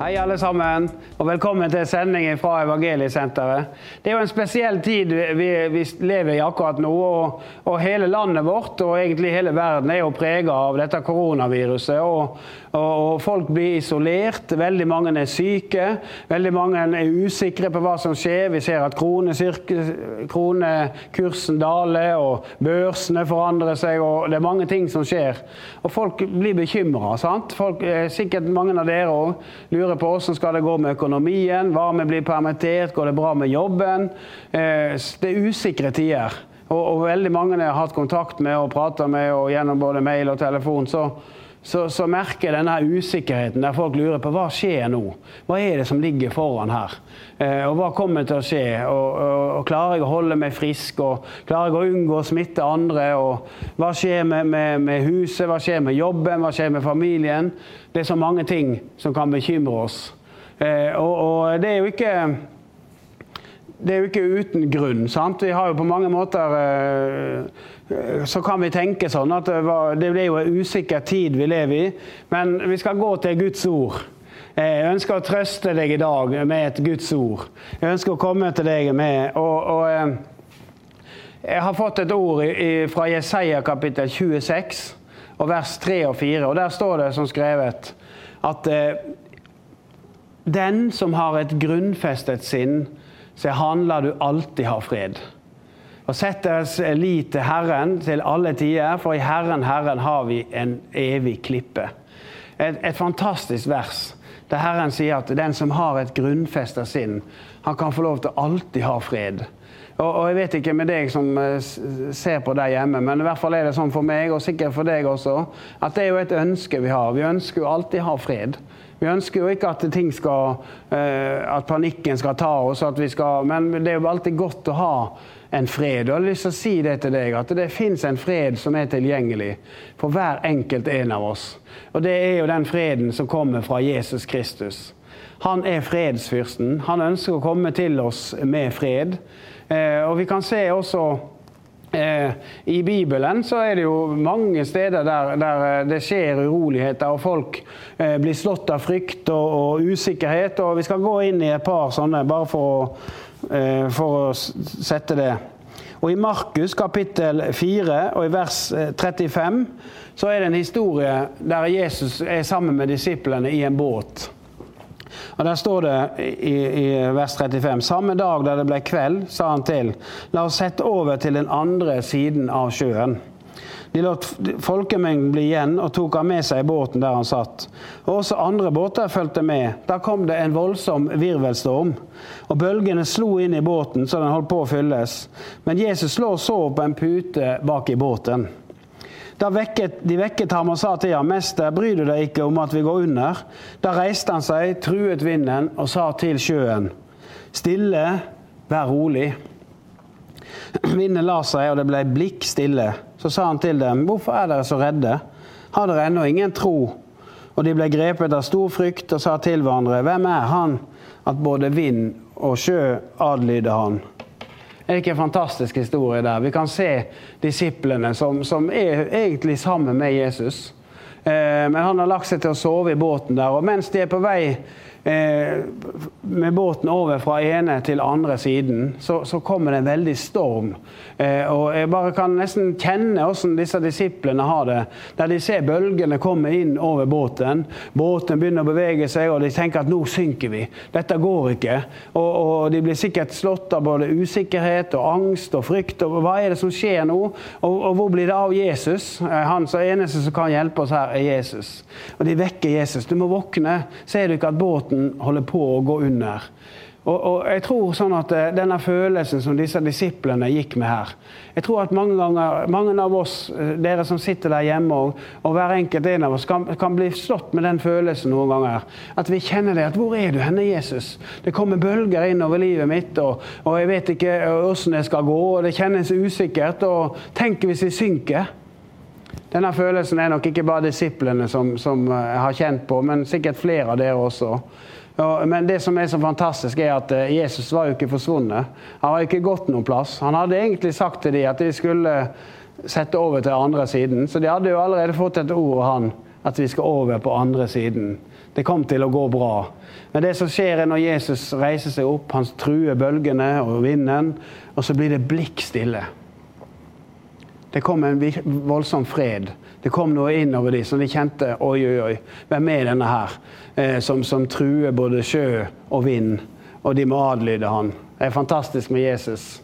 Hei, alle sammen, og velkommen til sendingen fra Evangeliesenteret. Det er jo en spesiell tid vi, vi lever i akkurat nå, og, og, hele landet vårt og egentlig hele verden er jo prega av dette koronaviruset. Og, og, og, folk blir isolert, veldig mange er syke, veldig mange er usikre på hva som skjer. Vi ser at kronekursen daler, og børsene forandrer seg, og det er mange ting som skjer. Og folk blir bekymra. Sikkert mange av dere òg lurer lurer på hvordan skal det gå med økonomien, var vi blir permittert, går det bra med jobben? Eh, det er usikre tider. Og, og veldig mange jeg har hatt kontakt med og prata med og gjennom både mail og telefon, så, så, så merker jeg denne usikkerheten der folk lurer på hva skjer nå? Hva er det som ligger foran her? Eh, og hva kommer til å skje? Og, og, og, Klarer jeg å holde meg frisk? Og klarer jeg å unngå å smitte andre? Og hva skjer med, med, med huset? Hva skjer med jobben? Hva skjer med familien? Det er så mange ting som kan bekymre oss. Eh, og, og det er jo ikke det er jo ikke uten grunn. sant? Vi har jo på mange måter eh, Så kan vi tenke sånn at det, er jo en usikker tid vi lever i. Men vi skal gå til Guds ord. Eh, jeg ønsker å trøste deg i dag med et Guds ord. Jeg ønsker å komme til deg med og, og eh, Jeg har fått et ord fra Jesaja kapittel 26, og vers 3 og 4. og Der står det som skrevet at den som har et grunnfestet sinn, så handler du alltid ha fred. Og Sett deres lit til Herren til alle tider, for i Herren, Herren har vi en evig klippe. Et, et fantastisk vers der Herren sier at den som har et grunnfesta sinn, han kan få lov til å alltid ha fred. Og, og, Jeg vet ikke med deg som uh, ser på deg hjemme, men i hvert fall er det sånn for meg, og sikkert for deg også, at det er jo et ønske vi har. Vi ønsker jo alltid å ha fred. Vi ønsker jo ikke at, skal, eh, at panikken skal ta oss, skal, men det er jo alltid godt å ha en fred. Og jeg har lyst til å si det til deg, at det fins en fred som er tilgjengelig for hver enkelt en av oss. Og det er jo den freden som kommer fra Jesus Kristus. Han er fredsfyrsten. Han ønsker å komme til oss med fred. Eh, og vi kan se også Eh, I Bibelen så er det jo mange steder der, der eh, det skjer uroligheter, og folk blir slått av frykt og, og, usikkerhet. og Vi skal gå inn i et par sånne, bare for å, for å sette det. Og I Markus kapittel 4 og i vers 35 så er det en historie der Jesus er sammen med disiplene i en båt. Og Der står det i, i, vers 35.: Samme dag da det ble kveld, sa han til, la oss sette over til den andre siden av sjøen. De lot folkemengden bli igjen og tok han med seg i båten der han satt. Og Også andre båter fulgte med. Da kom det en voldsom virvelstorm, og bølgene slo inn i båten så den holdt på å fylles. Men Jesus lå så på en pute bak i båten. Vekket, de vekket ham og sa til ham, 'Mester, bryr du deg ikke om at vi går under?' Da reiste han seg, truet vinden og sa til sjøen, 'Stille, vær rolig.' Vinden la seg, og det ble blikk stille. Så sa han til dem, 'Hvorfor er dere så redde? Har dere ennå ingen tro?' Og de ble grepet av stor frykt og sa til hverandre, 'Hvem er han at både vind og sjø adlyder han?' Er det ikke en fantastisk historie der? Vi kan se disiplene som, som er egentlig sammen med Jesus. Eh, men han har lagt seg til å sove i båten der. Og mens de er på vei med båten over fra ene til andre siden, så, så kommer det en veldig storm. Eh, og Jeg bare kan nesten kjenne hvordan disse disiplene har det. Der de ser bølgene komme inn over båten. Båten begynner å bevege seg, og de tenker at nå synker vi. Dette går ikke. Og, og De blir sikkert slått av både usikkerhet og angst og frykt. og Hva er det som skjer nå? Og, og hvor blir det av Jesus? Eh, han som eneste som kan hjelpe oss her, er Jesus. Og de vekker Jesus. Du må våkne. Ser du ikke at båten båten holder på å gå under. Og, og, jeg tror sånn at eh, denne følelsen som disse disiplene gikk med her Jeg tror at mange ganger, mange av oss, eh, dere som sitter der hjemme, og, og hver enkelt en av oss, kan, kan, bli slått med den følelsen noen ganger. At vi kjenner det. at Hvor er du henne, Jesus? Det kommer bølger inn over livet mitt, og, og jeg vet ikke åssen det skal gå, og det kjennes usikkert. Og tenk hvis vi synker? Denne følelsen er nok ikke bare disiplene som, som eh, har kjent på, men sikkert flere av dere også. Men det som er så fantastisk, er at eh, Jesus var jo ikke forsvunnet. Han var ikke gått noen plass. Han hadde egentlig sagt til dem at de skulle sette over til andre siden. Så de hadde jo allerede fått et ord, av han, at vi skal over på andre siden. Det kom til å gå bra. Men det som skjer er når Jesus reiser seg opp, han truer bølgene og vinden, og så blir det blikk stille. Det kom en voldsom fred. Det kom noe innover dem som de kjente Oi, oi, oi, hvem er denne her? Eh, som, som, truer både sjø og vind, og de må adlyde han. Det er fantastisk med Jesus.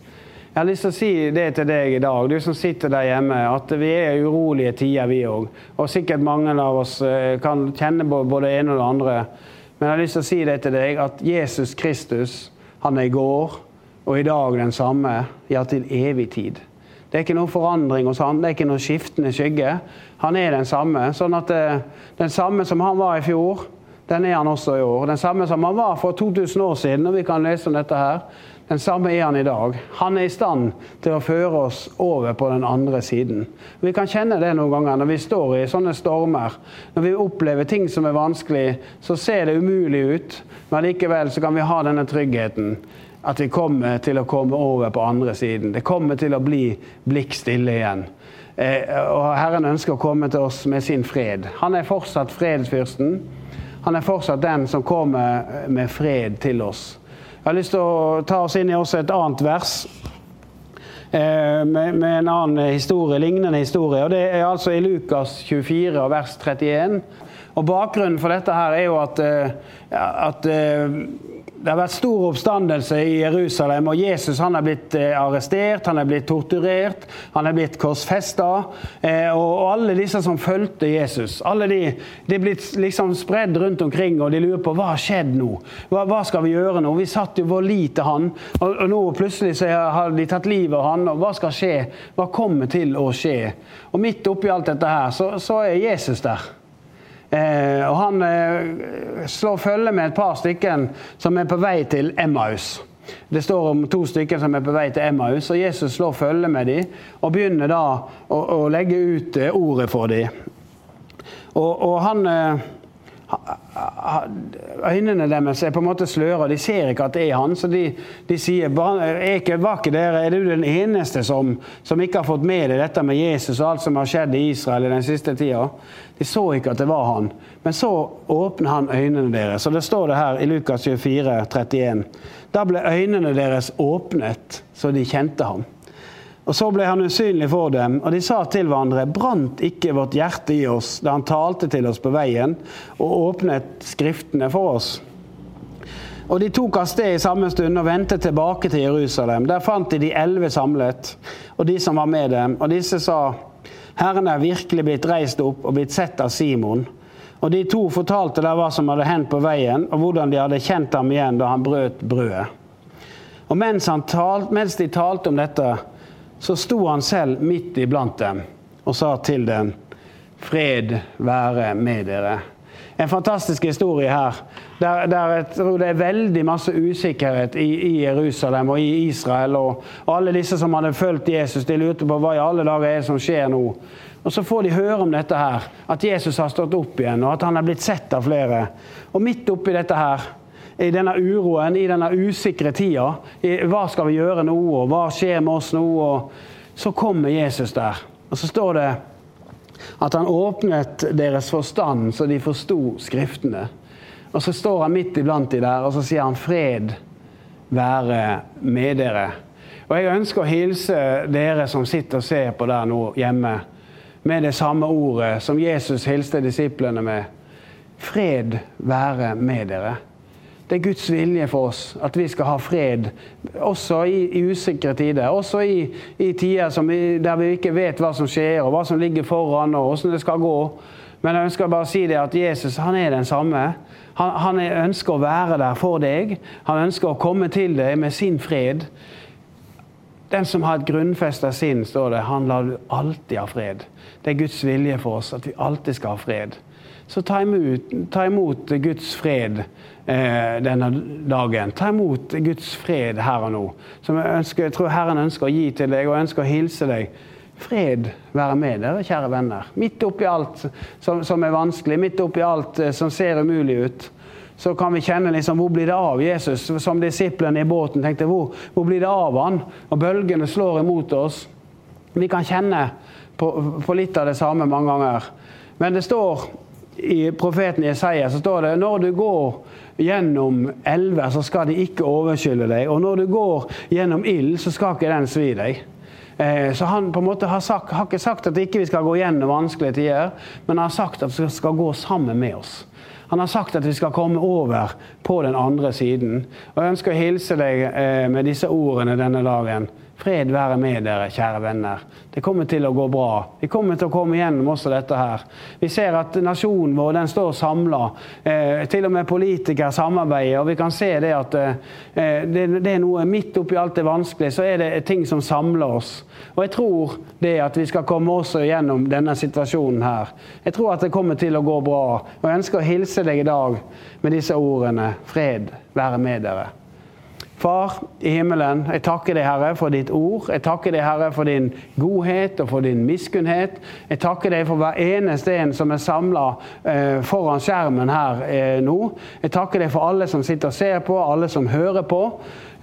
Jeg har lyst til å si det til deg i dag, du som sitter der hjemme, at vi er urolige tider, vi òg. Og sikkert mange av oss eh, kan kjenne på både det ene og det andre. Men jeg har lyst til å si det til deg, at Jesus Kristus, han er i går og i dag den samme, ja, til evig tid. Det er ikke noen forandring hos han, det er ikke noen skiftende skygge. Han er den samme. Sånn at eh, den samme som han var i fjor, den er han også i år. Den samme som han var for 2000 år siden, og vi kan lese om dette her. Den samme er han i dag. Han er i stand til å føre oss over på den andre siden. Vi kan kjenne det noen ganger når vi står i sånne stormer. Når vi opplever ting som er vanskelig, så ser det umulig ut. Men likevel så kan vi ha denne tryggheten at vi kommer til å komme over på andre siden. Det kommer til å bli blikk stille igjen. Eh, og Herren ønsker å komme til oss med sin fred. Han er fortsatt fredsfyrsten. Han er fortsatt den som kommer med fred til oss. Jeg har lyst til å ta oss inn i også et annet vers. Eh, med, med, en annen historie, lignende historie. og Det er altså i Lukas 24, vers 31. Og Bakgrunnen for dette her er jo at, eh, at det har vært stor oppstandelse i Jerusalem, og Jesus han er blitt eh, arrestert, han er blitt torturert, han er blitt korsfesta. Eh, og alle disse som fulgte Jesus, alle de, de er blitt liksom spredd rundt omkring, og de lurer på hva har skjedd nå? Hva, hva, skal vi gjøre nå? Vi satt jo vår lit til han, og, og, nå plutselig så har de tatt livet av han, og hva skal skje? Hva kommer til å skje? Og midt oppi alt dette her, så, så er Jesus der. Eh, og han eh, slår følge med et par stykker som er på vei til Emmaus. Det står om to stykker som er på vei til Emmaus, og Jesus slår følge med dem og begynner da å, å legge ut eh, ordet for dem. Og, og han eh, Øynene deres er på en måte sløra, de ser ikke at det er han. Så de, de sier er ikke, ikke dere, er du den eneste som, som, ikke har fått med deg dette med Jesus og alt som har skjedd i Israel i den siste tida? De så ikke at det var han. Men så åpner han øynene deres. Og det står det her i Lukas 24, 31. Da ble øynene deres åpnet, så de kjente ham. Og Så ble han usynlig for dem, og de sa til hverandre, brant ikke vårt hjerte i oss da han talte til oss på veien og åpnet Skriftene for oss? Og de tok av sted i samme stund og vendte tilbake til Jerusalem. Der fant de de elleve samlet, og de som var med dem. Og disse sa, Herren er virkelig blitt reist opp og blitt sett av Simon. Og de to fortalte der hva som hadde hendt på veien, og hvordan de hadde kjent ham igjen da han brøt brødet. Og mens, talt, mens de talte om dette, så sto han selv midt iblant dem og sa til dem, fred være med dere. En fantastisk historie her. Der, der jeg tror det er veldig masse usikkerhet i, i Jerusalem og i Israel. Og, og, alle disse som hadde fulgt Jesus, de lurte på hva i alle dager er det som skjer nå. Og Så får de høre om dette her, at Jesus har stått opp igjen, og at han er blitt sett av flere. Og midt oppi dette her i denne uroen, i denne usikre tida. hva skal vi gjøre nå, og hva skjer med oss nå? Og så kommer Jesus der. Og så står det at han åpnet deres forstand så de forsto Skriftene. Og så står han midt iblant de der, og så sier han 'fred være med dere'. Og Jeg ønsker å hilse dere som sitter og ser på der nå hjemme, med det samme ordet som Jesus hilste disiplene med. Fred være med dere. Det er Guds vilje for oss at vi skal ha fred, også i, i usikre tider. Også i, i tider vi, der vi ikke vet hva som skjer, og hva som ligger foran, og hvordan det skal gå. Men jeg ønsker bare å si det at Jesus han er den samme. Han, han ønsker å være der for deg. Han ønsker å komme til deg med sin fred. Den som har et grunnfesta sinn, står det, han lar du alltid ha fred. Det er Guds vilje for oss at vi alltid skal ha fred. Så ta imot, ta imot Guds fred eh, denne dagen. Ta imot Guds fred her og nå. Som jeg, ønsker, jeg tror Herren ønsker å gi til deg, og ønsker å hilse deg. Fred være med dere, kjære venner. Midt oppi alt som, som er vanskelig, midt oppi alt eh, som ser umulig ut så kan vi kjenne liksom, hvor blir det av Jesus? Som disiplene i båten tenkte hvor, hvor blir det av han? Og bølgene slår imot oss. Vi kan kjenne på, på litt av det samme mange ganger. Men det står i profeten Jesaja så står det når du går gjennom elver, så skal de ikke overskylle deg. Og når du går gjennom ild, så skal ikke den svi deg. Eh, så han på en måte har, sagt, har ikke sagt at ikke vi skal gå gjennom vanskelige tider, men han har sagt at vi skal gå sammen med oss. Han har sagt at vi skal komme over på den andre siden. Og Jeg ønsker å hilse deg eh, med disse ordene denne dagen. Fred være med dere, kjære venner. Det kommer til å gå bra. Vi kommer til å komme gjennom også dette her. Vi ser at nasjonen vår den står samla. Eh, til og med politikere samarbeider. Og vi kan se det at eh, det, det, er noe midt oppi alt det vanskelige, så er det ting som samler oss. Og jeg tror det at vi skal komme også gjennom denne situasjonen her. Jeg tror at det kommer til å gå bra. Og jeg ønsker å hilse deg i dag med disse ordene. Fred være med dere. Far i himmelen, jeg takker deg, Herre, for ditt ord. Jeg takker deg, Herre, for din godhet og for din miskunnhet. Jeg takker deg for hver eneste en som er samla eh, foran skjermen her eh, nå. Jeg takker deg for alle som sitter og ser på, alle som hører på.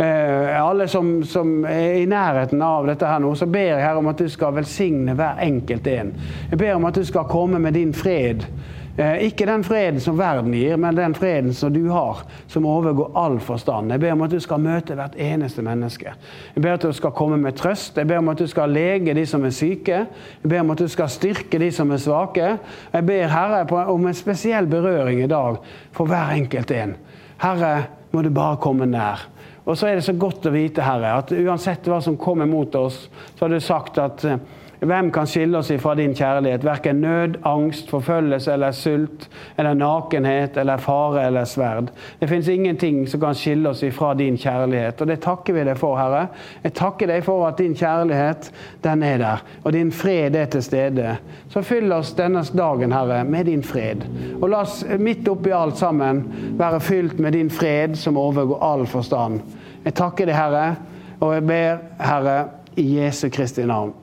Eh, alle som, som, er i nærheten av dette her nå, så ber jeg Herre om at du skal velsigne hver enkelt en. Jeg ber om at du skal komme med din fred ikke den freden som verden gir, men den freden som du har, som overgår all forstand. Jeg ber om at du skal møte hvert eneste menneske. Jeg ber at du skal komme med trøst. Jeg ber om at du skal lege de som er syke. Jeg ber om at du skal styrke de som er svake. Jeg ber Herre om en spesiell berøring i dag for hver enkelt en. Herre, må du bare komme nær. Og så er det så godt å vite, Herre, at uansett hva som kommer mot oss, så har du sagt at eh, hvem kan skille oss ifra din kjærlighet? Verken nød, angst, forfølgelse eller sult, eller nakenhet eller fare eller sverd. Det fins ingenting som kan skille oss ifra din kjærlighet, og det takker vi deg for, Herre. Jeg takker deg for at din kjærlighet, den er der, og din fred er til stede. Så fyll oss denne dagen, Herre, med din fred. Og la oss midt oppi alt sammen være fylt med din fred som overgår all forstand. Jeg takker deg, Herre, og jeg ber, Herre, i Jesu Kristi navn.